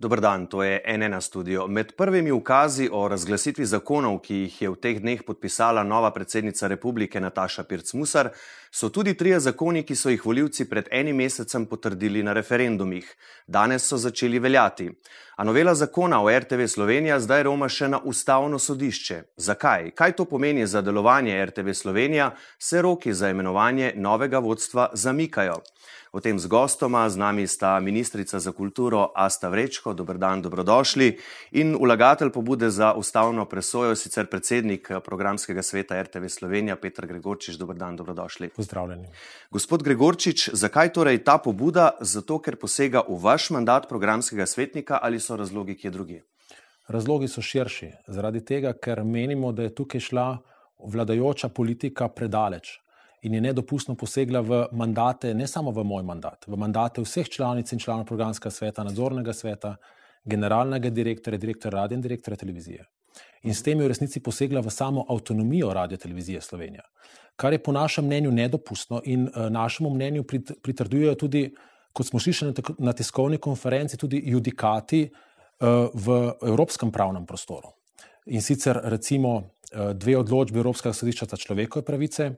Dobr dan, to je NN studio. Med prvimi ukazi o razglasitvi zakonov, ki jih je v teh dneh podpisala nova predsednica republike Nataša Pirc-Musar, so tudi trije zakoni, ki so jih voljivci pred enim mesecem potrdili na referendumih. Danes so začeli veljati. A novela zakona o RTV Slovenija zdaj roma še na ustavno sodišče. Zakaj? Kaj to pomeni za delovanje RTV Slovenija? Se roki za imenovanje novega vodstva zamikajo. O tem z gostoma, z nami sta ministrica za kulturo Asta Vrečko, dobr dan, dobrodošli, in vlagatelj pobude za ustavno presojo, sicer predsednik programskega sveta RTV Slovenija, Petr Gregorčič, dobr dan, dobrodošli. Pozdravljeni. Gospod Gregorčič, zakaj torej ta pobuda? Zato, ker posega v vaš mandat programskega svetnika ali so razlogi kje drugi? Razlogi so širši. Zaradi tega, ker menimo, da je tukaj šla vladajoča politika predaleč in je nedopustno posegla v mandate, ne samo v moj mandat, v mandate vseh članic in članov programskega sveta, nadzornega sveta, generalnega direktorja, direktorja radio in direktorja televizije. In s tem je v resnici posegla v samo avtonomijo radio televizije Slovenija, kar je po našem mnenju nedopustno in uh, našemu mnenju pritrdujejo tudi, kot smo slišali na tiskovni konferenci, tudi judikati uh, v evropskem pravnem prostoru. In sicer recimo uh, dve odločbe Evropskega sodišča za človekove pravice,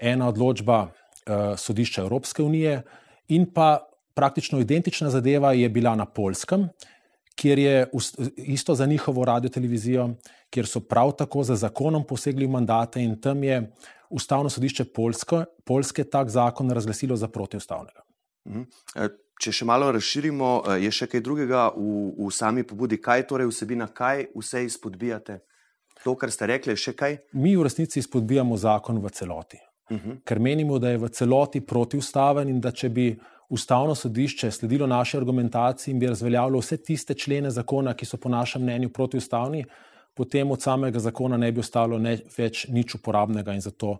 ena odločba uh, sodišča Evropske unije, in pa praktično identična zadeva je bila na Polskem, kjer je isto za njihovo radio televizijo, kjer so prav tako za zakonom posegli v mandate in tam je ustavno sodišče Polsko, Polske tak zakon razglasilo za protiustavnega. Mhm. E, če še malo razširimo, e, je še kaj drugega v, v sami pobudi, kaj torej vsebina, kaj vse izpodbijate? To, kar ste rekli, še kaj? Mi v resnici izpodbijamo zakon v celoti. -huh. Mhm. ker menimo, da je v celoti protiustaven in da če bi ustavno sodišče sledilo naši argumentaciji in bi razveljavilo vse tiste člene zakona, ki so po našem mnenju protiustavni, potem od samega zakona ne bi ostalo ne več nič uporabnega in zato uh,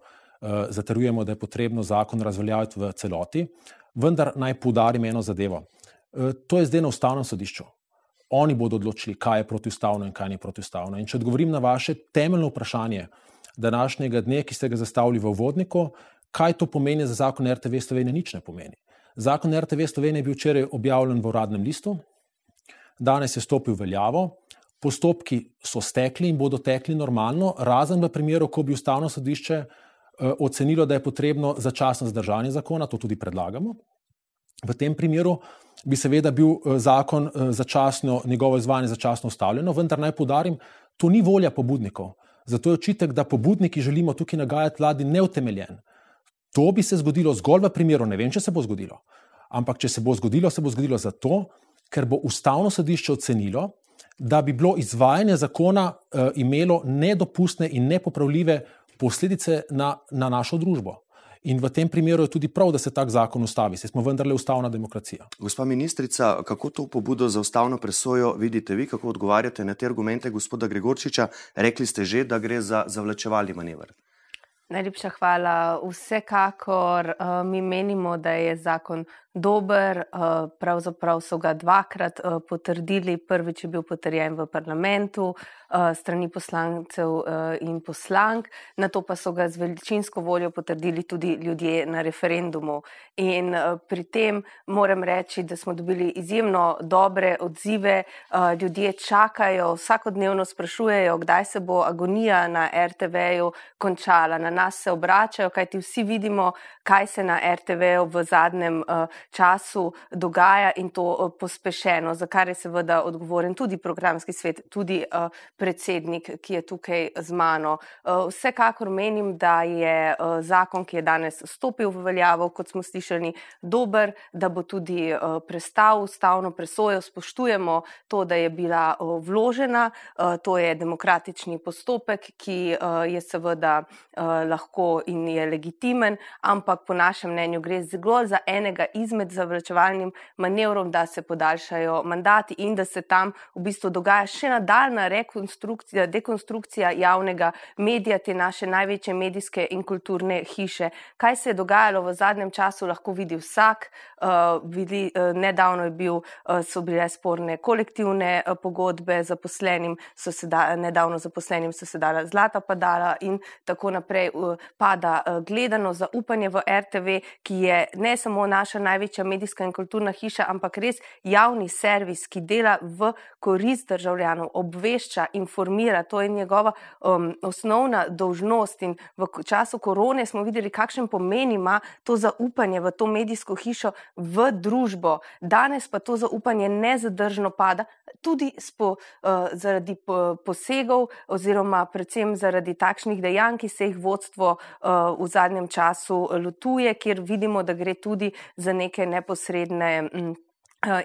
zatrjujemo, da je potrebno zakon razveljaviti v celoti. Vendar naj poudarim eno zadevo. Uh, to je zdaj na ustavnem sodišču. Oni bodo odločili, kaj je protiustavno in kaj ni protiustavno. In če odgovorim na vaše temeljno vprašanje, uh, današnjega dne, ki ste ga zastavili v vodniku, kaj to pomeni za zakon RTV Slovenije, nič ne pomeni. Zakon RTV Slovenije je bil včeraj objavljen v uradnem listu, danes je stopil v veljavo, postopki so stekli in bodo tekli normalno, razen v primeru, ko bi ustavno sodišče eh, ocenilo, da je potrebno začasno zdržanje zakona, to tudi predlagamo. V tem primeru bi seveda bil eh, zakon eh, začasno, njegovo izvajanje začasno ustavljeno, vendar naj podarim, to ni volja pobudnikov. Zato je očitek, da pobudniki želimo tukaj nagajati vladi neutemeljen. To bi se zgodilo zgolj v primeru, ne vem, če se bo zgodilo. Ampak, če se bo zgodilo, se bo zgodilo zato, ker bo ustavno sodišče ocenilo, da bi bilo izvajanje zakona uh, imelo nedopustne in nepopravljive posledice na, na našo družbo. In v tem primeru je tudi prav, da se tak zakon ustavi, saj smo vendarle ustavna demokracija. Gospa ministrica, kako to pobudo za ustavno presojo vidite vi, kako odgovarjate na te argumente gospoda Gregorčiča? Rekli ste že, da gre za zavlačevalni manevr. Najlepša hvala. Vsekakor uh, mi menimo, da je zakon dober, uh, pravzaprav so ga dvakrat uh, potrdili. Prvič je bil potrjen v parlamentu, uh, strani poslancev eh, in poslank, na to pa so ga z večinsko voljo potrdili tudi ljudje na referendumu. In eh, pri tem moram reči, da smo dobili izjemno dobre odzive, ljudje čakajo, vsakodnevno sprašujejo, kdaj se bo agonija na RTV-ju končala. Na nas se obračajo, kajti vsi vidimo, kaj se na RTV-ju v zadnjem času dogaja in to pospešeno, za kar je seveda odgovoren tudi programski svet, tudi predsednik, ki je tukaj z mano. Eh, vsekakor menim, da je eh, zakon, ki je danes stopil v veljavo, kot smo slišali, dober, da bo tudi eh, prestal ustavno presojo. Spoštujemo to, da je bila vložena, to je demokratični postopek, ki je seveda lahko in je legitimen, ampak po našem mnenju gre zgolj za enega izmed zavračevalnim manevrov, da se podaljšajo mandati in da se tam v bistvu dogaja še nadaljna rekonstrukcija dekonstrukcija, dekonstrukcija javnega medija, te naše največje medijske in kulturne hiše. Kaj se je dogajalo v zadnjem času, lahko vidi vsak. Uh, vidi, uh, nedavno bil, uh, so bile sporne kolektivne uh, pogodbe zaposlenim, so se da, nedavno zaposlenim so se dala zlata padala in tako naprej uh, pada uh, gledano zaupanje v RTV, ki je ne samo naša največja medijska in kulturna hiša, ampak res javni servis, ki dela v korist državljanov, obvešča, informira, to je njegova um, osnovna dolžnost. In v času korone smo videli, kakšen pomen ima to zaupanje v to medijsko hišo, v družbo. Danes pa to zaupanje nezadržno pada, tudi spo, uh, zaradi posegov, oziroma predvsem zaradi takšnih dejanj, ki se jih vodstvo uh, v zadnjem času lotuje, kjer vidimo, da gre tudi za neke neposredne. Um,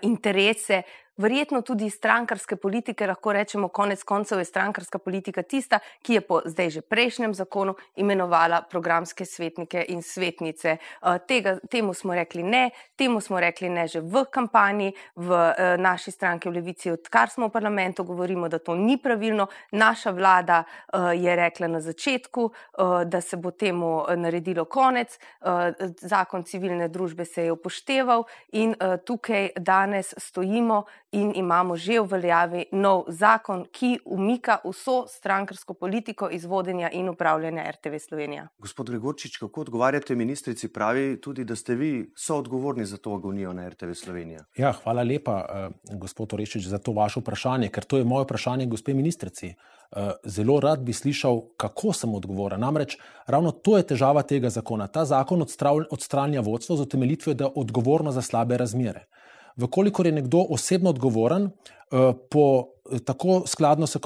interese verjetno tudi strankarske politike, lahko rečemo, konec koncev je strankarska politika tista, ki je po zdaj že prejšnjem zakonu imenovala programske svetnike in svetnice. Eh, tega, temu smo rekli ne, temu smo rekli ne že v kampanji, v eh, naši stranki v Levici, odkar smo v parlamentu, govorimo, da to ni pravilno. Naša vlada eh, je rekla na začetku, da se bo temu naredilo konec, zakon civilne družbe se je upošteval in tukaj danes stojimo in imamo že v veljavi nov zakon, ki umika vso strankarsko politiko iz vodenja in upravljanja RTV Slovenija. Gospod Gregorčič, kako odgovarjate ministrici, pravi tudi, da ste vi soodgovorni za to agonijo na RTV Slovenija? Ja, hvala lepa, uh, gospod Orešič, za to vaše vprašanje, ker to je moje vprašanje, gospe ministrici. Uh, zelo rad bi slišal, kako sem odgovoren. Namreč ravno to je težava tega zakona. Ta zakon odstranja vodstvo z utemeljitvijo, da je odgovorno za slabe razmere vkolikor je nekdo osebno odgovoren, eh, po, tako skladno s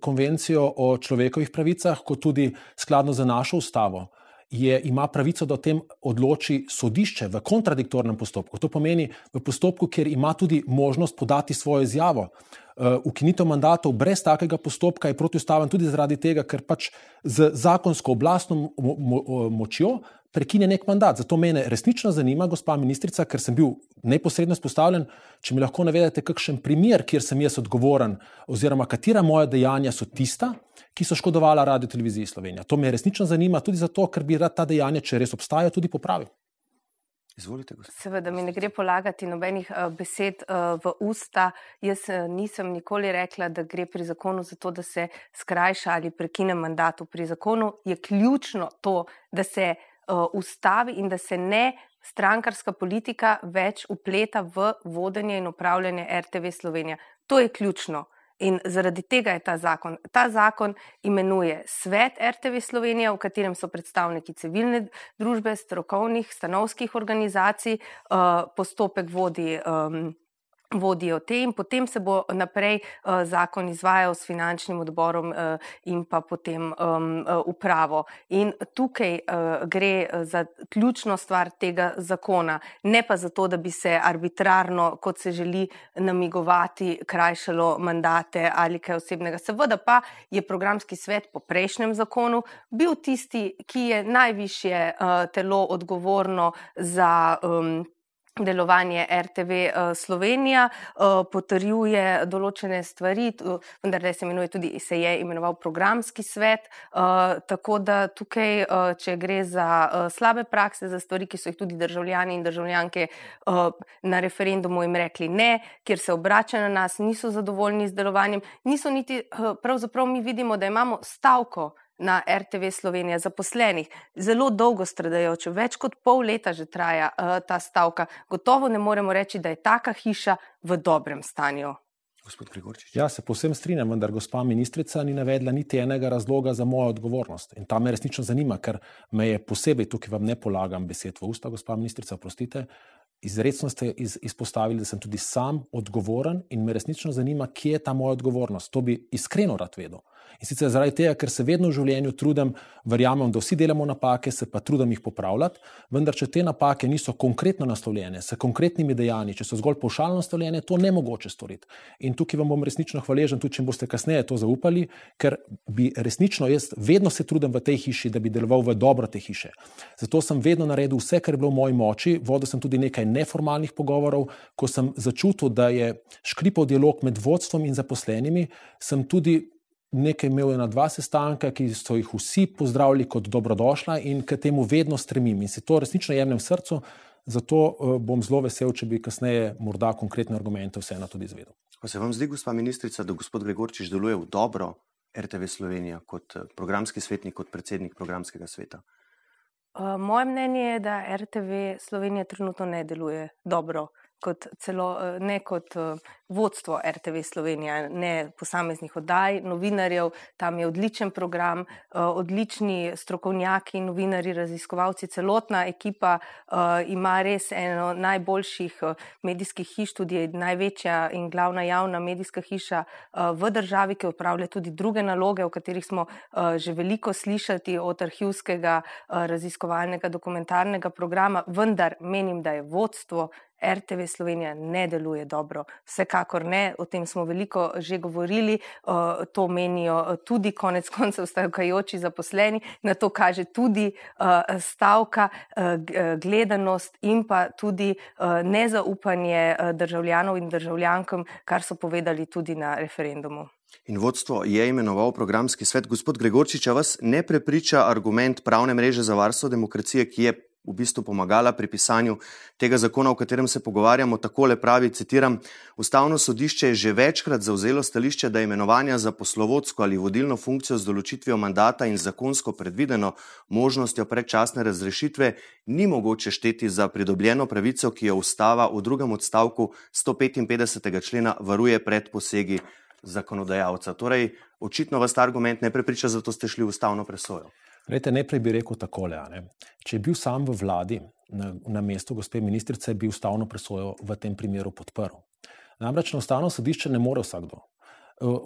konvencijo o človekovih pravicah, kot tudi skladno z našo ustavo, je, ima pravico, da o tem odloči sodišče v kontradiktornem postopku. To pomeni v postopku, kjer ima tudi možnost podati svojo izjavo. Uh, ukinitev mandatov brez takega postopka je protiustaven tudi zaradi tega, ker pač z zakonsko oblastno mo mo močjo prekine nek mandat. Zato me resnično zanima, gospa ministrica, ker sem bil neposredno spostavljen, če mi lahko navedete kakšen primer, kjer sem jaz odgovoren, oziroma katera moja dejanja so tista, ki so škodovala Radio Televiziji Slovenija. To me resnično zanima tudi zato, ker bi rad ta dejanja, če res obstajajo, tudi popravil. Izvolite, Seveda mi ne gre polagati nobenih uh, besed uh, v usta. Jaz uh, nisem nikoli rekla, da gre pri zakonu za to, da se skrajša ali prekine mandat. Pri zakonu je ključno to, da se ustavi in da se ne strankarska politika več upleta v vodenje in upravljanje RTV Slovenija. To je ključno. In zaradi tega je ta zakon. Ta zakon imenuje Svet RTV Slovenija, v katerem so predstavniki civilne družbe, strokovnih, stanovskih organizacij, uh, postopek vodi. Um, vodijo te in potem se bo naprej uh, zakon izvajal s finančnim odborom uh, in pa potem upravo. In tukaj gre za ključno stvar tega zakona, ne pa zato, da bi se arbitrarno, kot se želi namigovati, krajšalo mandate ali kaj osebnega. Seveda pa je programski svet po prejšnjem zakonu bil tisti, ki je najvišje uh, telo odgovorno za delovanje RTV eh, Slovenija, uh, potrjuje določene stvari, vendar se imenuje tudi, se je imenoval programski svet, tako da tukaj, če gre za slabe prakse, za stvari, ki so jih tudi državljani in državljanke na referendumu jim rekli ne, kjer se obračajo na nas, niso zadovoljni z delovanjem, niso niti, pravzaprav mi vidimo, da imamo stavko na RTV Slovenija zaposlenih, zelo dolgo stradajoče, več kot pol leta že traja uh, ta stavka. Gotovo ne moremo reči, da je taka hiša v dobrem stanju. Ja, se posebno strinjam, vendar gospa ministrica ni navedla niti enega razloga za mojo odgovornost. In ta me resnično zanima, ker me je posebej, tukaj vam ne polagam besed v usta, gospa ministrica, prostite, izredno ste iz, izpostavili, da sem tudi sam odgovoren in me resnično zanima, kje je ta moja odgovornost. To bi iskreno rad vedel. In sicer zaradi tega, ker se vedno v življenju trudim, verjamem, da vsi delamo napake, se pa trudim jih popravljati, vendar če te napake niso konkretno naslovljene, s konkretnimi dejanji, če so zgolj pošaljno naslovljene, to ne mogoče storiti. In tukaj vam bom resnično hvaležen, tudi če boste kasneje to zaupali, ker bi resnično jaz vedno se trudim v tej hiši, da bi deloval v dobro te hiše. Zato sem vedno naredil vse, kar je bilo v moji moči, vodil sem tudi nekaj neformalnih pogovorov, ko sem začutil, da je škripov dialog med vodstvom in zaposlenimi, sem tudi nekaj imel na dva sestanka, ki so jih vsi pozdravili kot dobrodošla in k temu vedno stremim in si to resnično jemljem v srcu. Zato uh, bom zelo vesel, če bi kasneje morda konkretne argumente vseeno tudi izvedel. Pa se vam zdi, gospa ministrica, da gospod Gregorčič deluje v dobro RTV Slovenija kot eh, programski svetnik, kot predsednik programskega sveta? Uh, moje mnenje je, da RTV Slovenija trenutno ne deluje dobro kot celo, eh, ne kot eh, vodstvo RTV Slovenija, ne posameznih oddaj, novinarjev. Tam je odličen program, eh, odlični strokovnjaki, novinari, raziskovalci. Celotna ekipa ima res eno najboljših medijskih hiš, tudi največja in glavna javna medijska hiša v državi, ki upravlja tudi druge naloge, o katerih smo že veliko slišati od arhivskega raziskovalnega dokumentarnega programa, vendar menim, da je vodstvo RTV Slovenija ne deluje dobro. Vsekakor ne, o tem smo veliko že govorili, to menijo tudi konec koncev stavkajoči zaposleni, na to kaže tudi stavka, gledanost in pa tudi nezaupanje državljanov in državljankam, kar so povedali tudi na referendumu. In vodstvo je imenoval programski svet. Gospod Gregorčič, vas ne prepriča argument pravne mreže za varstvo demokracije, ki je v bistvu pomagala pri pisanju tega zakona, o katerem se pogovarjamo, takole pravi, citiram, Ustavno sodišče je že večkrat zauzelo stališče, da imenovanja za poslovodsko ali vodilno funkcijo z določitvijo mandata in zakonsko predvideno možnostjo predčasne razrešitve ni mogoče šteti za pridobljeno pravico, ki jo ustava v drugem odstavku 155. člena varuje pred posegi zakonodajalca. Torej, očitno vas ta argument ne prepriča, zato ste šli v ustavno presojo. Lejte, najprej bi rekel takole. Če je bil sam v vladi na, na mestu gospe ministrice, bi ustavno presojo v tem primeru podprl. Namreč na ustavno sodišče ne more vsakdo.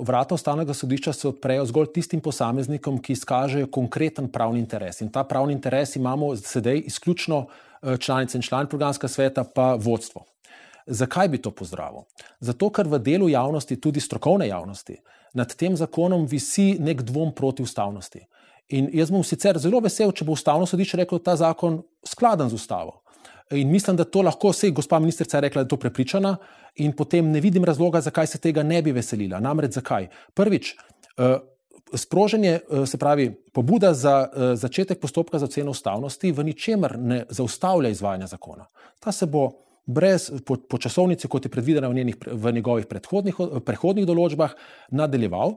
Vrata ustavnega sodišča se odprejo zgolj tistim posameznikom, ki izkažejo konkreten pravni interes. In ta pravni interes imamo sedaj izključno eh, članice in člani programskega sveta, pa vodstvo. Zakaj bi to pozdravil? Zato, ker v delu javnosti, tudi strokovne javnosti, nad tem zakonom visi nek dvom proti ustavnosti. In jaz bom sicer zelo vesel, če bo ustavno sodišče reklo, da je ta zakon skladen z ustavo. In mislim, da to lahko vse, gospa ministrica je rekla, da je to prepričana, in potem ne vidim razloga, zakaj se tega ne bi veselila. Namreč zakaj? Prvič, eh, sproženje, eh, se pravi, pobuda za eh, začetek postopka za oceno ustavnosti v ničemer ne zaustavlja izvajanja zakona. Ta se bo brez, po, po časovnici, kot je predvidena v, njenih, v njegovih prehodnih določbah, nadaljeval.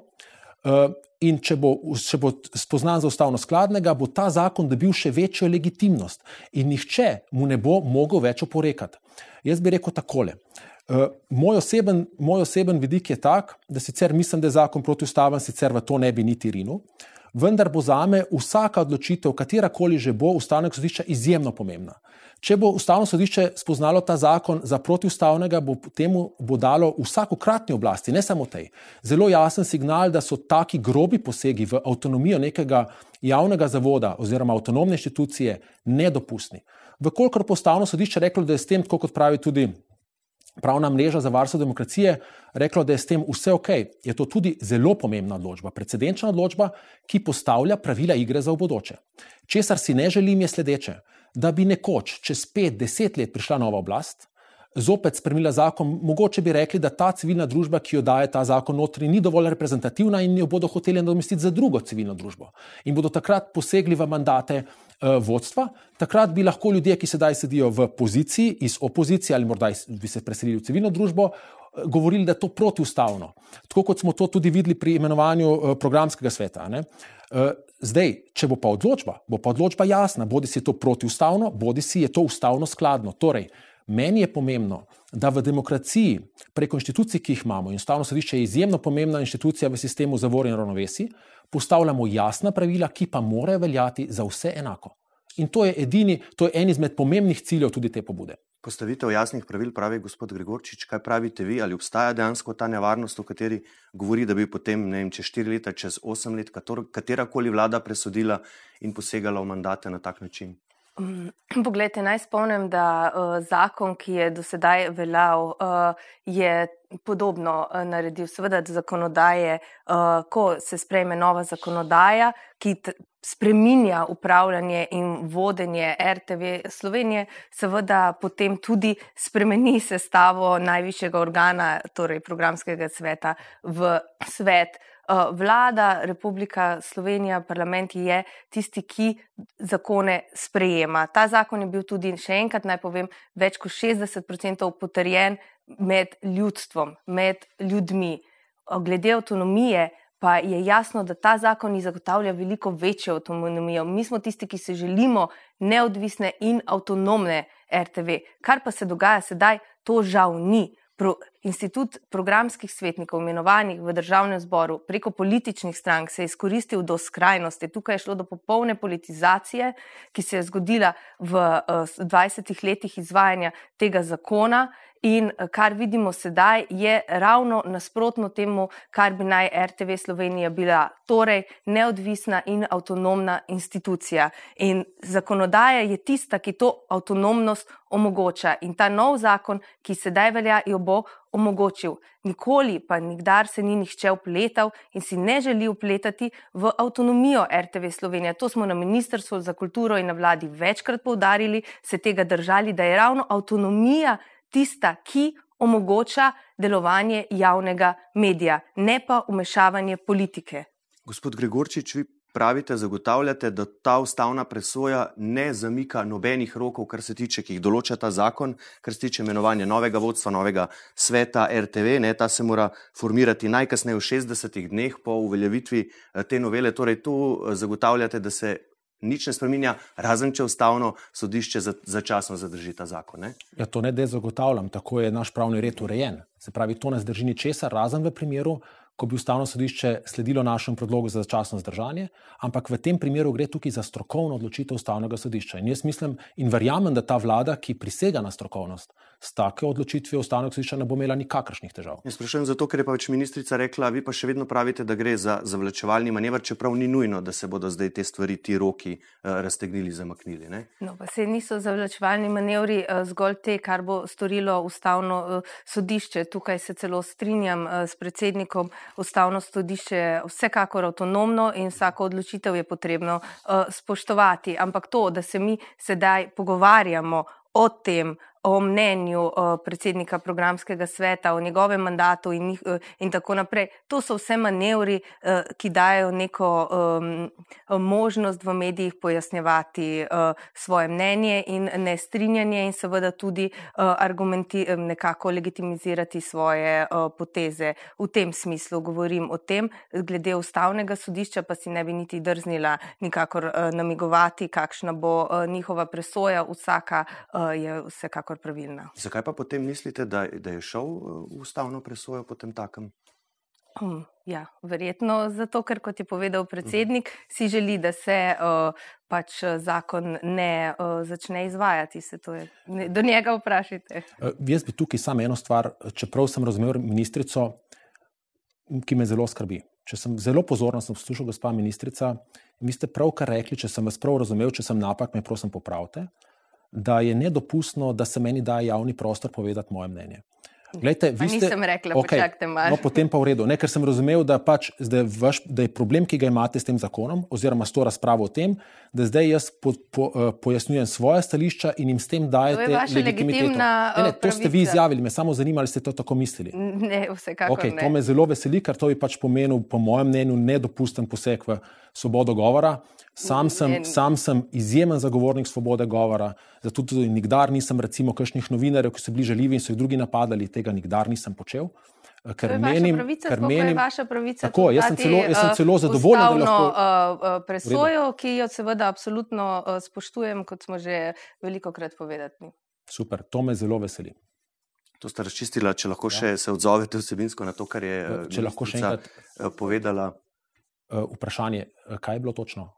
In če bo, če bo spoznan za ustavno skladnega, bo ta zakon dobil še večjo legitimnost in nihče mu ne bo mogel več oporekati. Jaz bi rekel takole. Uh, moj, oseben, moj oseben vidik je tak, da sicer mislim, da je zakon protiustaven, sicer v to ne bi niti rinil, vendar bo za me vsaka odločitev, katerakoli že bo, ustavnega sodišča izjemno pomembna. Če bo ustavno sodišče spoznalo ta zakon za protiustavnega, bo temu bo dalo vsakokratni oblasti, ne samo tej, zelo jasen signal, da so taki grobi posegi v avtonomijo nekega javnega zavoda oziroma avtonomne inštitucije nedopustni. Vkolikor bo ustavno sodišče reklo, da je s tem, kot pravi tudi pravna mreža za varstvo demokracije, reklo, da je s tem vse ok, je to tudi zelo pomembna odločba, precedenčna odločba, ki postavlja pravila igre za v bodoče. Česar si ne želim, je sledeče da bi nekoč, čez pet, deset let, prišla nova oblast, zopet spremenila zakon, mogoče bi rekli, da ta civilna družba, ki jo daje ta zakon notri, ni dovolj reprezentativna in jo bodo hoteli nadomestiti za drugo civilno družbo. In bodo takrat posegli v mandate uh, vodstva, takrat bi lahko ljudje, ki sedaj sedijo v poziciji, iz opozicije ali morda bi se preselili v civilno družbo, uh, govorili, da je to protiustavno. Tako kot smo to tudi videli pri imenovanju uh, programskega sveta. Uh, Zdaj, če bo pa odločba, bo pa odločba jasna, bodi si je to protiustavno, bodi si je to ustavno skladno. Torej, meni je pomembno, da v demokraciji, preko inštitucij, ki jih imamo, in ustavno sodišče je izjemno pomembna inštitucija v sistemu zavor in ravnovesi, postavljamo jasna pravila, ki pa morajo veljati za vse enako. In to je, edini, to je en izmed pomembnih ciljev tudi te pobude. Postavitev jasnih pravil, pravi gospod Gregorčič, kaj pravite vi, ali obstaja dejansko ta nevarnost, o kateri govori, da bi potem, ne vem, čez štiri leta, čez osem let, katera koli vlada presodila in posegala v mandate na tak način? Poglejte, naj spomnim, da uh, zakon, ki je do sedaj veljal, uh, je podobno uh, naredil, seveda, zakonodaje, uh, ko se sprejme nova zakonodaja, ki spreminja upravljanje in vodenje RTV Slovenije, seveda potem tudi spremeni sestavo najvišjega organa, torej programskega sveta, v svet Vlada, Republika Slovenija, parlament je tisti, ki zakone sprejema. Ta zakon je bil tudi, še enkrat naj povem, več kot 60% potrjen med ljudstvom, med ljudmi. Glede avtonomije, pa je jasno, da ta zakon zagotavlja veliko večjo avtonomijo. Mi smo tisti, ki se želimo neodvisne in avtonomne RTV. Kar pa se dogaja sedaj, to žal ni. Pro, institut programskih svetnikov, imenovanih v državnem zboru preko političnih strank, se je izkoristil do skrajnosti. Tukaj je šlo do popolne politizacije, ki se je zgodila v uh, eh, 20 letih izvajanja tega zakona In eh, kar vidimo sedaj, je ravno nasprotno temu, kar bi naj RTV Slovenija bila, torej neodvisna in avtonomna institucija. In zakonodaja je tista, ki to avtonomnost omogoča. In ta nov zakon, ki sedaj velja, jo bo omogočil. Nikoli pa nikdar se ni nihče upletal in si ne želi upletati v avtonomijo RTV Slovenija. To smo na Ministrstvu za kulturo in na vladi večkrat poudarili, se tega držali, da je ravno avtonomija tista, ki omogoča delovanje javnega medija, ne pa umešavanje politike. Gospod Gregorčič, vi pravite, zagotavljate, da ta ustavna presoja ne zamika nobenih rokov, kar se tiče, ki jih določa ta zakon, kar se tiče imenovanja novega vodstva, novega sveta RTV. Ne, ta se mora formirati najkasneje v 60 dneh po uveljavitvi eh, te novele. Torej, tu eh, zagotavljate, da se nič ne spremenja, razen če ustavno sodišče začasno zadrži ta zakon. Ne? Ja, to ne da zagotavljam, tako je naš pravni red urejen. Se pravi, to ne zdrži ničesar, razen v primeru, ko bi ustavno sodišče sledilo našemu predlogu za začasno zdržanje, ampak v tem primeru gre tukaj za strokovno odločitev ustavnega sodišča. In jaz mislim in verjamem, da ta vlada, ki prisega na strokovnost, s tako odločitvijo ustavnega sodišča ne bo imela nikakršnih težav. Jaz sprašujem zato, ker je pač ministrica rekla, vi pa še vedno pravite, da gre za zavlačevalni manever, čeprav ni nujno, da se bodo zdaj te stvari, ti roki uh, raztegnili, zamaknili. Ne? No, pa se niso zavlačevalni manevri uh, zgolj te, kar bo storilo ustavno uh, sodišče. Tukaj se celo strinjam uh, s predsednikom ustavno sodišče je vsekakor avtonomno in vsako odločitev je potrebno uh, spoštovati. Ampak to, da se mi sedaj pogovarjamo o tem, o mnenju predsednika programskega sveta, o njegovem mandatu in, uh, in tako naprej. To so vse manevri, uh, ki dajo neko um, možnost v medijih pojasnjevati uh, svoje mnenje in nestrinjanje in seveda tudi uh, nekako legitimizirati svoje uh, poteze. V tem smislu govorim o tem, glede ustavnega sodišča pa si ne bi niti drznila nikakor uh, namigovati, kakšna bo uh, njihova presoja, vsaka uh, je vsekakor vsekakor pravilna. Zakaj pa potem mislite, da, da je šel v ustavno presojo po tem takem? Um, ja, verjetno zato, ker kot je povedal predsednik, uh. si želi, da se uh, pač zakon ne uh, začne izvajati. Se je, ne, do njega vprašajte. Uh, jaz bi tukaj samo eno stvar, čeprav sem razumel ministrico, ki me zelo skrbi. Če sem zelo pozorno poslušal, gospa ministrica, vi ste pravkar rekli, če sem vas prav razumel, če sem napak, me prosim popravite da je nedopustno, da se meni da javni prostor povedati moje mnenje. Glejte, vi ste, nisem rekla, okay, počakajte malo. No, potem pa v redu. Ne, ker sem razumel, da, pač, da, vaš, da je problem, ki ga imate s tem zakonom, oziroma s to razpravo o tem, da zdaj jaz po, po, uh, pojasnjujem svoje stališča in jim s tem dajete legitimiteto. Ne, ne, to ste vi izjavili, me samo zanima, ali ste to tako mislili. Ne, vsekakor. Okay, to me zelo veseli, ker to bi pač pomenil, po mojem mnenju, nedopusten poseg v svobodo govora. Sam sem, sam sem izjemen zagovornik svobode govora, zato tudi nikdar nisem, recimo, kakšnih novinarjev, ki so bili žaljivi in so jih drugi napadali, tega nikdar nisem počel. Ker menim, pravica, ker menim, vaša pravica, tako, jaz, sem celo, jaz sem celo zadovoljen, da lahko uh, presojo, ki jo seveda absolutno uh, spoštujem, kot smo že veliko krat povedali. Super, to me zelo veseli. To ste razčistili, če lahko ja. še se odzovete vsebinsko na to, kar je če lahko še enkrat povedala. Vprašanje, kaj je bilo točno?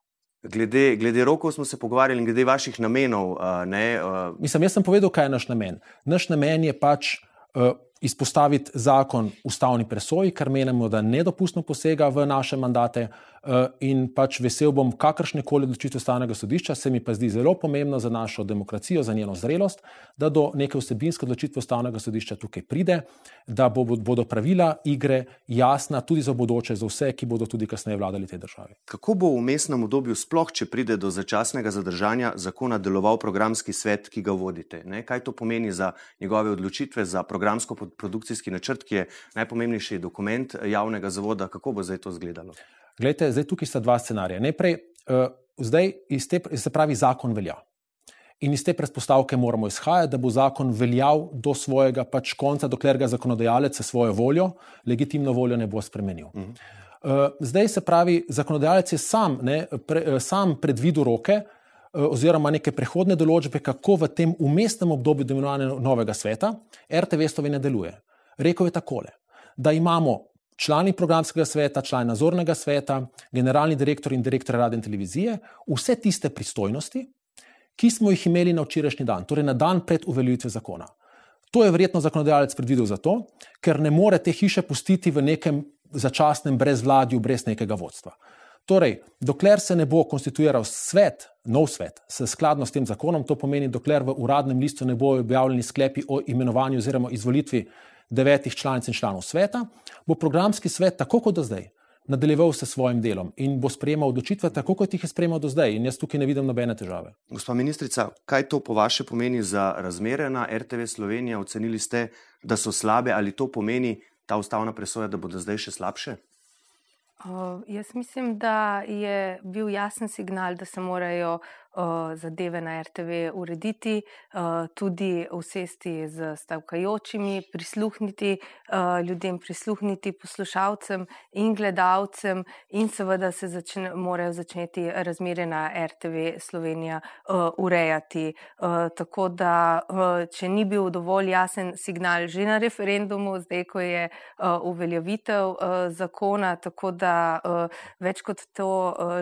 Glede, glede rokov smo se pogovarjali in glede vaših namenov. Uh, ne, uh... Mislim, jaz sem povedal, kaj je naš namen. Naš namen je pač uh, izpostaviti zakon ustavni presoji, kar menimo, da nedopustno posega v naše mandate. Eh, in pač vesel bom kakršne koli odločitve ustavnega sodišča, se mi pa zdi zelo pomembno za našo demokracijo, za njeno zrelost, da do neke vsebinske odločitve ustavnega sodišča tukaj pride, da bo, bodo pravila igre jasna tudi za bodoče, za vse, ki bodo tudi kasneje vladali tej državi. Kako bo v mestnem obdobju, sploh če pride do začasnega zadržanja zakona, deloval programski svet, ki ga vodite? Ne? Kaj to pomeni za njegove odločitve, za programsko-produkcijski načrt, ki je najpomembnejši dokument javnega zavoda? Kako bo zdaj to izgledalo? Glejte, zdaj tukaj sta dva scenarija. Najprej, uh, zdaj te, se pravi, zakon velja. In iz te predpostavke moramo izhajati, da bo zakon veljal do svojega pač konca, dokler ga zakonodajalec s svojo voljo, legitimno voljo, ne bo spremenil. Uh -huh. uh, zdaj se pravi, zakonodajalec je sam, ne, pre, uh, sam predvidel roke. Oziroma, neke prehodne določbe, kako v tem umestnem obdobju delovanja novega sveta RTV Slovenija deluje. Rekl je takole, da imamo člani programskega sveta, člani nadzornega sveta, generalni direktor in direktor radio in televizije, vse tiste pristojnosti, ki smo jih imeli na včerajšnji dan, torej na dan pred uveljavitvijo zakona. To je verjetno zakonodajalec predvidel zato, ker ne more te hiše pustiti v nekem začasnem brezvladju, brez nekega vodstva. Torej, dokler se ne bo konstituiral svet, nov svet, skladno s tem zakonom, to pomeni, dokler v uradnem listu ne bojo objavljeni sklepi o imenovanju oziroma izvolitvi devetih članic in članov sveta, bo programski svet, tako kot do zdaj, nadaljeval s svojim delom in bo sprejemal odločitve, tako kot jih je sprejemal do zdaj. In jaz tukaj ne vidim nobene težave. Gospa ministrica, kaj to po vaše pomeni za razmere na RTV Slovenija? Ocenili ste, da so slabe ali to pomeni ta ustavna presoja, da bodo zdaj še slabše? Uh, jaz mislim, da je bil jasen signal, da se morajo uh, zadeve na RTV urediti, tudi usesti z stavkajočimi, prisluhniti uh, ljudem, prisluhniti poslušalcem in gledalcem, in seveda se začne, morajo začeti razmere na RTV Slovenija urejati. Tako da, če ni bil dovolj jasen signal že na referendumu, zdaj, ko je uveljavitev zakona, tako da več kot to,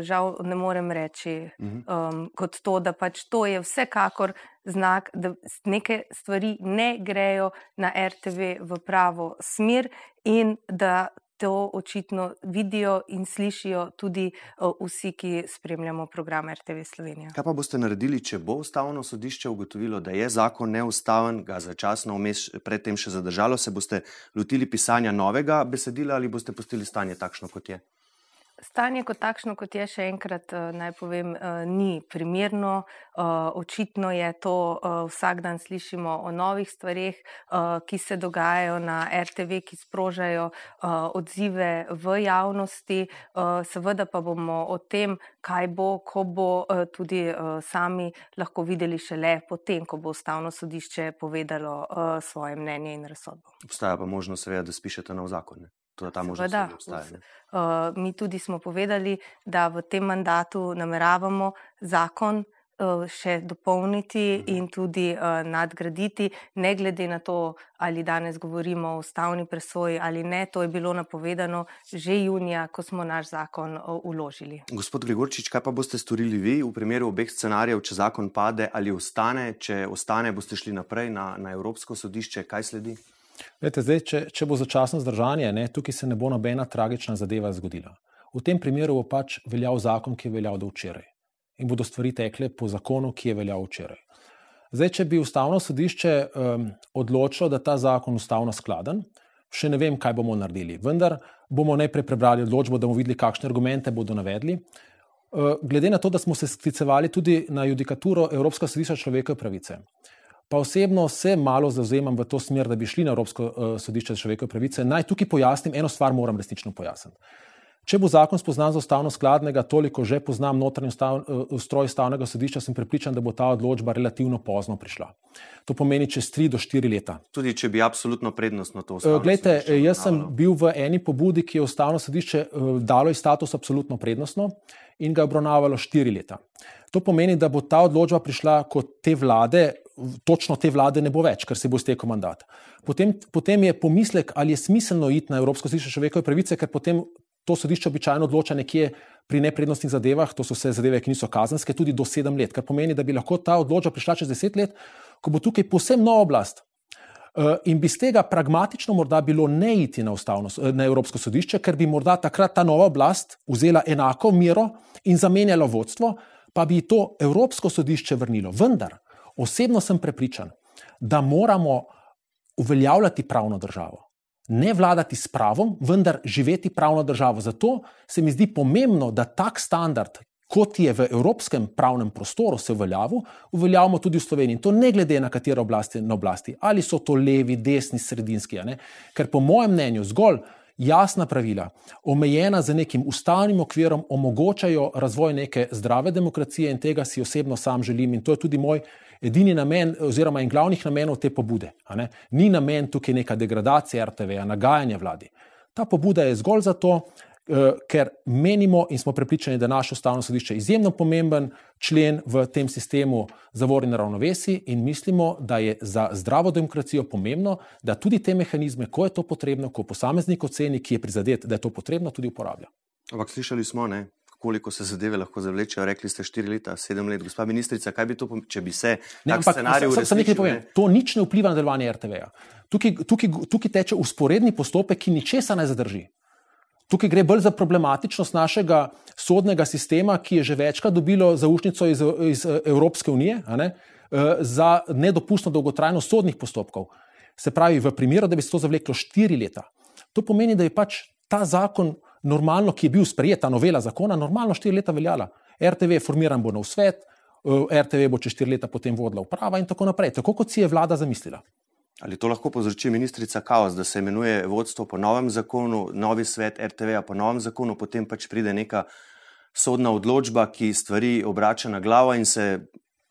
žal, ne morem reči. Um, kot to, da pač to je vsekakor znak, da neke stvari ne grejo na RTV v pravo smer in da to očitno vidijo in slišijo tudi vsi, ki spremljamo program RTV Slovenija. Kaj pa boste naredili, če bo ustavno sodišče ugotovilo, da je zakon neustaven, ga začasno vmes predtem še zadržalo, se boste lotili pisanja novega besedila ali boste pustili stanje takšno, kot je? Stanje kot takšno, kot je še enkrat, eh, naj povem, eh, ni primerno. Eh, očitno je to, vsak dan slišimo o novih stvarih, ki se dogajajo na RTV, ki sprožajo odzive v javnosti. Seveda pa bomo o tem, kaj bo, ko bo, tudi sami lahko videli šele potem, ko bo ustavno sodišče povedalo svoje mnenje in razsodbo. Obstaja pa možnost, seveda, da spišete nov zakon. To ta možnost, da obstaja. Uh, mi tudi smo povedali, da v tem mandatu nameravamo zakon uh, še dopolniti mhm. in tudi uh, nadgraditi, ne glede na to, ali danes govorimo o ustavni presoji ali ne. To je bilo napovedano že junija, ko smo naš zakon uložili. Gospod Gregorčič, kaj pa boste storili vi v primeru obeh scenarijev, če zakon pade ali ostane? Če ostane, boste šli naprej na, na Evropsko sodišče, kaj sledi? Lete, zdaj, če, če bo začasno zdržanje, ne, tukaj se ne bo nobena tragična zadeva zgodila. V tem primeru bo pač veljal zakon, ki je veljal do včeraj. In bodo stvari tekle po zakonu, ki je veljal včeraj. Zdaj, če bi ustavno sodišče um, odločilo, da je ta zakon ustavno skladen, še ne vem, kaj bomo naredili. Vendar bomo najprej prebrali odločbo, da bomo videli, kakšne argumente bodo navedli. Uh, glede na to, da smo se sklicevali tudi na judikaturo Evropskega sodišča človekove pravice. Pa osebno se malo zauzemam v to smer, da bi šli na Evropsko uh, sodišče za človekove pravice. Naj tukaj pojasnim, eno stvar moram resnično pojasniti. Če bo zakon spoznan za ustavno skladnega, toliko že poznam notranji stav, uh, ustroj ustavnega sodišča, sem prepričan, da bo ta odločba relativno pozno prišla. To pomeni čez tri do štiri leta. Tudi če bi absolutno prednostno to ustavilo. Uh, Glejte, jaz sem bil v eni pobudi, ki je ustavno sodišče dalo iz status absolutno prednostno in ga obravnavalo štiri leta. To pomeni, da bo ta odločba prišla kot te vlade točno te vlade ne bo več, ker se bo stekel mandat. Potem, potem je pomislek, ali je smiselno iti na Evropsko sodišče človekove pravice, ker potem to sodišče običajno odloča nekje pri neprednostnih zadevah, to so vse zadeve, ki niso kazenske, tudi do sedem let, kar pomeni, da bi lahko ta odločba prišla čez deset let, ko bo tukaj posebno nova oblast. Uh, in bi z tega pragmatično morda bilo ne iti na, ustavno, na Evropsko sodišče, ker bi morda takrat ta nova oblast vzela enako mero in zamenjala vodstvo, pa bi to Evropsko sodišče vrnilo. Vendar, osebno sem prepričan, da moramo uveljavljati pravno državo. Ne vladati s pravom, vendar živeti pravno državo. Zato se mi zdi pomembno, da tak standard, kot je v evropskem pravnem prostoru se uveljavil, uveljavimo tudi v Sloveniji. In to ne glede na katero oblast je na oblasti, ali so to levi, desni, sredinski. Ker po mojem mnenju zgolj jasna pravila, omejena z nekim ustavnim okvirom, omogočajo razvoj neke zdrave demokracije in tega si osebno sam želim. In to je tudi moj edini namen, oziroma en glavnih namenov te pobude. Ni namen tukaj neka degradacija RTV-ja, nagajanje vladi. Ta pobuda je zgolj zato, ker menimo in smo prepričani, da je naše ustavno sodišče izjemno pomemben člen v tem sistemu zavor in ravnovesi, in mislimo, da je za zdravo demokracijo pomembno, da tudi te mehanizme, ko je to potrebno, ko posameznik oceni, ki je prizadet, da je to potrebno, tudi uporablja. Ampak slišali smo, ne? koliko se zadeve lahko zavlečejo. Rekli ste štiri leta, sedem let. Gospa ministrica, kaj bi to pomenilo, če bi se ne, ampak, scenarij uresničil? Sam nekaj povem, to nič ne vpliva na delovanje RTV-ja. Tukaj, tukaj, tukaj teče usporedni postopek, ki ničesa ne zadrži. Tukaj gre bolj za problematičnost našega sodnega sistema, ki je že večkrat dobilo zaušnico iz, iz Evropske unije ne, eh, za nedopustno dolgotrajnost sodnih postopkov. Se pravi, v primeru, da bi se to zavleklo štiri leta. To pomeni, da je pač ta zakon, normalno, ki je bil sprejet, ta novela zakona, normalno štiri leta veljala. RTV je formiran bo nov svet, eh, RTV bo čez štiri leta potem vodila uprava in tako naprej, tako kot si je vlada zamislila. Ali to lahko povzroči ministrica kaos, da se imenuje vodstvo po novem zakonu, novi svet RTV-ja po novem zakonu, potem pač pride neka sodna odločba, ki stvari obrača na glavo in se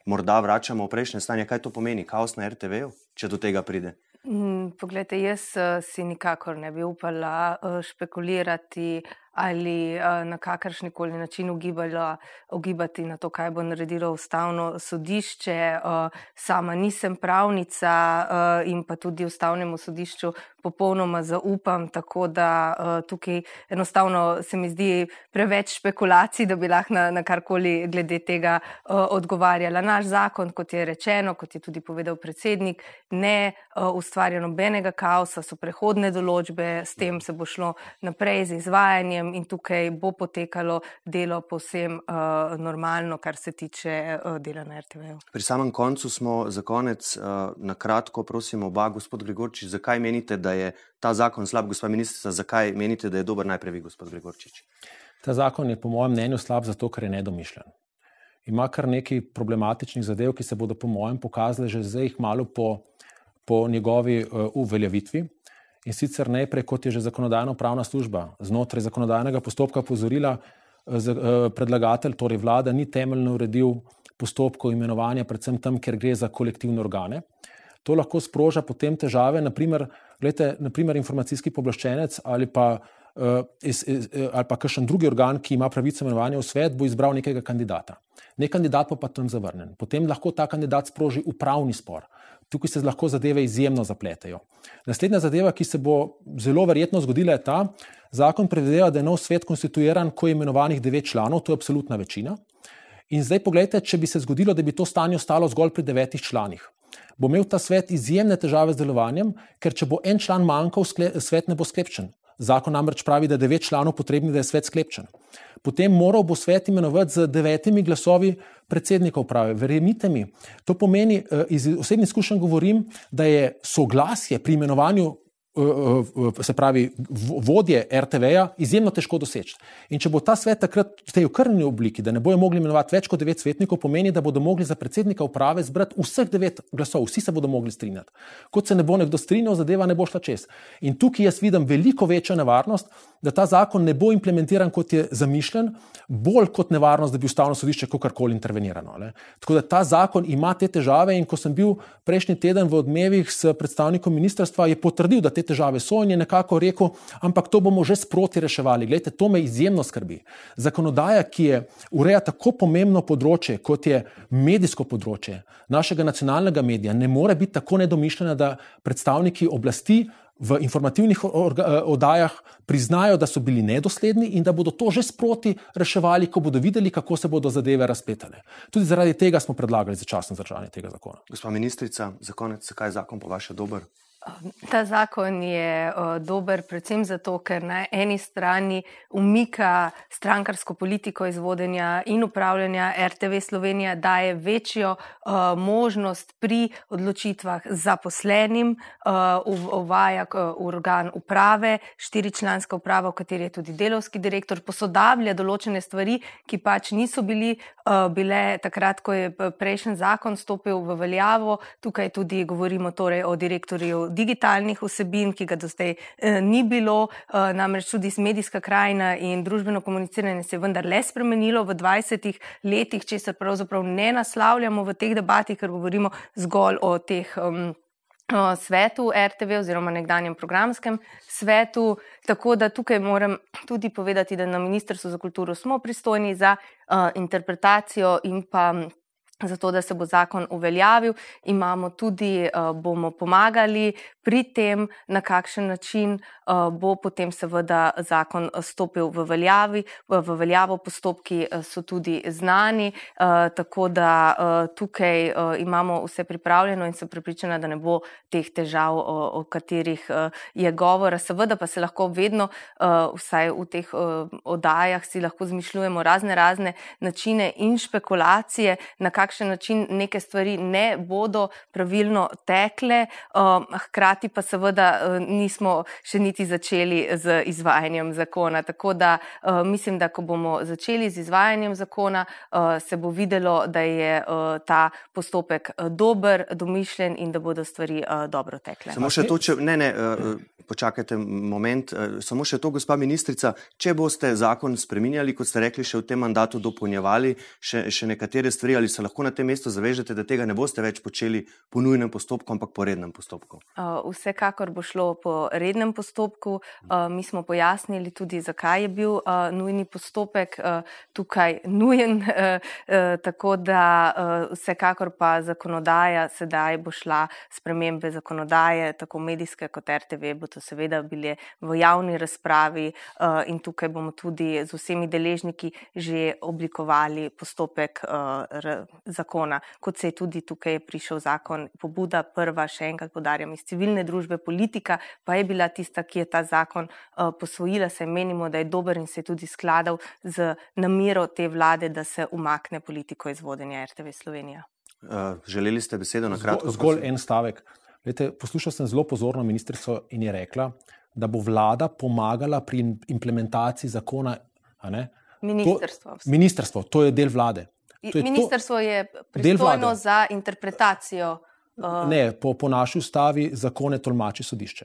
morda vračamo v prejšnje stanje. Kaj to pomeni, kaos na RTV-ju, če do tega pride? Mm, poglejte, jaz uh, si nikakor ne bi upala uh, špekulirati ali uh, na kakršni koli način ugibala, ugibati na to, kaj bo naredilo ustavno sodišče. Uh, sama nisem pravnica uh, in pa tudi ustavnemu sodišču popolnoma zaupam, tako da tukaj enostavno se mi zdi preveč špekulacij, da bi lahko na, na karkoli glede tega odgovarjala. Naš zakon, kot je rečeno, kot je tudi povedal predsednik, ne ustvarja nobenega kaosa, so prehodne določbe, s tem se bo šlo naprej z izvajanjem dejanjem in tukaj bo potekalo delo povsem uh, normalno, kar se tiče uh, dela na RTV. Pri samem koncu smo za konec uh, na kratko, prosim, oba, gospod Gregorčič, zakaj menite, da je ta zakon slab, gospod ministrica, zakaj menite, da je dober najprej vi, gospod Gregorčič? Ta zakon je po mojem mnenju slab zato, ker je nedomišljen. Ima kar nekaj problematičnih zadev, ki se bodo, po mojem, pokazali že zdaj, malo po, po njegovi uh, uveljavitvi. In sicer najprej, kot je že zakonodajno-pravna služba znotraj zakonodajnega postopka pozorila, eh, eh, predlagatelj, torej vlada, ni temeljno uredil postopkov imenovanja, predvsem tam, ker gre za kolektivne organe. To lahko sproža potem težave, naprimer, gledajte, naprimer informacijski poblaščenec ali pa, uh, iz, iz, ali pa kakšen drugi organ, ki ima pravico imenovanja v svet, bo izbral nekega kandidata. Nek kandidat pa, pa tam zavrnen. Potem lahko ta kandidat sproži upravni spor. Tukaj se lahko zadeve izjemno zapletejo. Naslednja zadeva, ki se bo zelo verjetno zgodila, je ta, zakon predvideva, da je nov svet konstituiran, ko je imenovanih devet članov, to je absolutna večina. In zdaj pogledajte, če bi se zgodilo, da bi to stanje ostalo zgolj pri devetih članih. Bo imel ta svet izjemne težave z delovanjem, ker če bo en član manjkal, svet ne bo sklepčen. Zakon namreč pravi, da je devet članov potrebni, da je svet sklepčen. Potem moral bo svet imenovati z devetimi glasovi predsednika uprave. Verjemite mi, to pomeni, eh, iz osebnih izkušenj govorim, da je soglasje pri imenovanju se pravi, vodje RTV-ja, izjemno težko doseči. In če bo ta svet takrat v tej okrnjeni obliki, da ne bojo mogli imenovati več kot devet svetnikov, pomeni, da bodo mogli za predsednika uprave zbrati vseh devet glasov, vsi se bodo mogli strinjati. Kot se ne bo nekdo strinjal, zadeva ne bo šla čez. In tukaj jaz vidim veliko večjo nevarnost, da ta zakon ne bo implementiran kot je zamišljen, bolj kot nevarnost, da bi ustavno sodišče kakorkoli intervenirano. Ne. Tako da ta zakon ima te težave in ko sem bil prejšnji teden v odmevih s predstavnikom ministrstva, je potrdil, da te te težave so in je nekako rekel, ampak to bomo že sproti reševali. Glejte, to me izjemno skrbi. Zakonodaja, ki je ureja tako pomembno področje, kot je medijsko področje našega nacionalnega medija, ne more biti tako nedomišljena, da predstavniki oblasti v informativnih oddajah priznajo, da so bili nedosledni in da bodo to že sproti reševali, ko bodo videli, kako se bodo zadeve razpetale. Tudi zaradi tega smo predlagali začasno zdržanje tega zakona. Gospa ministrica, za konec, zakaj je zakon po vašem dober? Ta zakon je dober predvsem zato, ker na eni strani umika strankarsko politiko izvodenja in upravljanja RTV Slovenija, daje večjo možnost pri odločitvah zaposlenim, uvaja organ uprave, štiričlanska uprava, v kateri je tudi delovski direktor, posodablja določene stvari, ki pač niso bili, bile takrat, ko je prejšnji zakon stopil v veljavo. Tukaj tudi govorimo torej o direktorju digitalnih vsebin, ki ga do zdaj eh, ni bilo, eh, namreč tudi medijska krajina in družbeno komuniciranje se je vendar le spremenilo v 20 letih, če se pravzaprav ne naslavljamo v teh debatih, ker govorimo zgolj o teh. Svetu RTV oziroma nekdanjem programskem svetu. Tako da tukaj moram tudi povedati, da na Ministrstvu za kulturo smo pristojni za uh, interpretacijo in pa Zato, da se bo zakon uveljavil, imamo tudi, uh, bomo pomagali pri tem, na kakšen način uh, bo potem seveda zakon stopil v, veljavi, v veljavo. Postopki so tudi znani, uh, tako da uh, tukaj uh, imamo vse pripravljeno in sem pripričana, da ne bo teh težav, o, o katerih uh, je govora. Seveda pa se lahko vedno, uh, vsaj v teh uh, oddajah, si lahko zmišljujemo razne, razne načine in špekulacije, na kakšen kakšen način neke stvari ne bodo pravilno tekle, um, hkrati pa seveda uh, nismo še niti začeli z izvajanjem zakona. Tako da uh, mislim, da ko bomo začeli z izvajanjem zakona, uh, se bo videlo, da je ta postopek dober, domišljen in da bodo stvari dobro tekle. Samo še to, če ne, ne. Počakajte moment, samo še to, gospa ministrica. Če boste zakon spremenjali, kot ste rekli, še v tem mandatu dopolnjevali še, še nekatere stvari, ali se lahko na tem mestu zavežete, da tega ne boste več počeli po nujnem postopku, ampak po rednem postopku? Vsekakor bo šlo po rednem postopku. Mi smo pojasnili tudi, zakaj je bil nujni postopek tukaj nujen. Tako da vsekakor pa zakonodaja sedaj bo šla spremembe zakonodaje, tako medijske kot RTV, bo to seveda bile v javni razpravi in tukaj bomo tudi z vsemi deležniki že oblikovali postopek zakona, kot se je tudi tukaj prišel zakon. Pobuda prva, še enkrat podarjam, iz civilne družbe, politika pa je bila tista, ki je ta zakon uh, posvojila, se menimo, da je dober in se je tudi skladal z namero te vlade, da se umakne politiko izvodenja RTV Slovenija. Uh, želeli ste besedo na kratko? Zgolj, zgolj en stavek. Lete, poslušal sem zelo pozorno ministrico in je rekla, da bo vlada pomagala pri implementaciji zakona. Ministrstvo. To, ministrstvo, to je del vlade. Je Ministrstvo je pristojno za interpretacijo. Uh, ne, po, po naši ustavi zakone tolmači sodišče.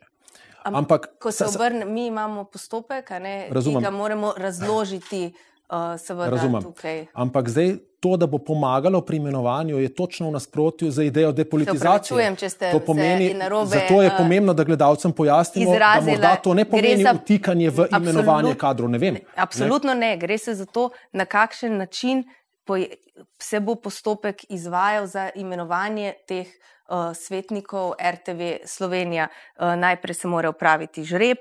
Ampak, ko se obrne, mi imamo postopek, ki ga moramo razložiti. Uh, seveda, razumem. Tukaj. Ampak zdaj to, da bo pomagalo pri imenovanju, je točno v nasprotju z idejo depolitizacije. To pomeni, narobe, zato je uh, pomembno, da gledalcem pojasnimo, izrazile, da morda to ne pomeni za, vtikanje v imenovanje absolut, kadrov. Ne vem. Absolutno ne. ne. Gre se za to, na kakšen način se bo postopek izvajal za imenovanje teh uh, svetnikov RTV Slovenija. Uh, najprej se mora upraviti žreb,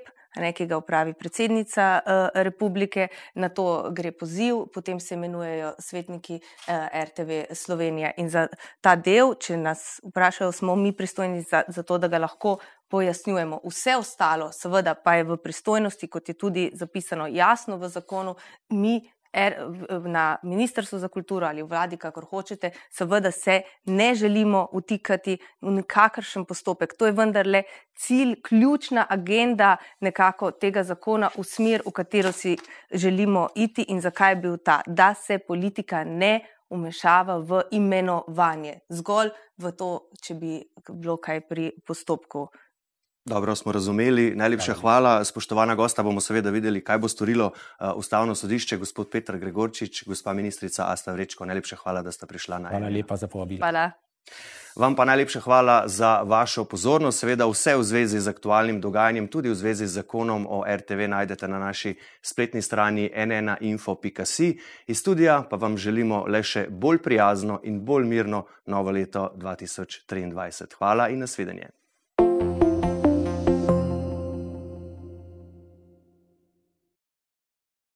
ki ga upravi predsednica uh, republike, na to gre poziv, potem se imenujejo svetniki uh, RTV Slovenija. In za ta del, če nas vprašajo, smo mi pristojni za, za to, da ga lahko. Pojasnjujemo. Vse ostalo, seveda, pa je v pristojnosti, kot je tudi zapisano jasno v zakonu, mi er, na Ministrstvu za kulturo ali v vladi, kakor hočete, seveda se ne želimo utikati v nekakršen postopek. To je vendarle cilj, ključna agenda nekako tega zakona v smer, v katero si želimo iti in zakaj je bil ta, da se politika ne umešava v imenovanje, zgolj v to, če bi bilo kaj pri postopku. Dobro, smo razumeli. Najlepša hvala. Spoštovana gosta, bomo seveda videli, kaj bo storilo uh, Ustavno sodišče, gospod Petr Gregorčič, gospa ministrica Asta Vrečko. Najlepša hvala, da ste prišla na. Hvala lepa za povabilo. Hvala. Vam pa najlepša hvala za vašo pozornost. Seveda vse v zvezi z aktualnim dogajanjem, tudi v zvezi z zakonom o RTV, najdete na naši spletni strani nnainfo.si. Iz studija pa vam želimo le še bolj prijazno in bolj mirno novo leto 2023. Hvala in nasvidenje.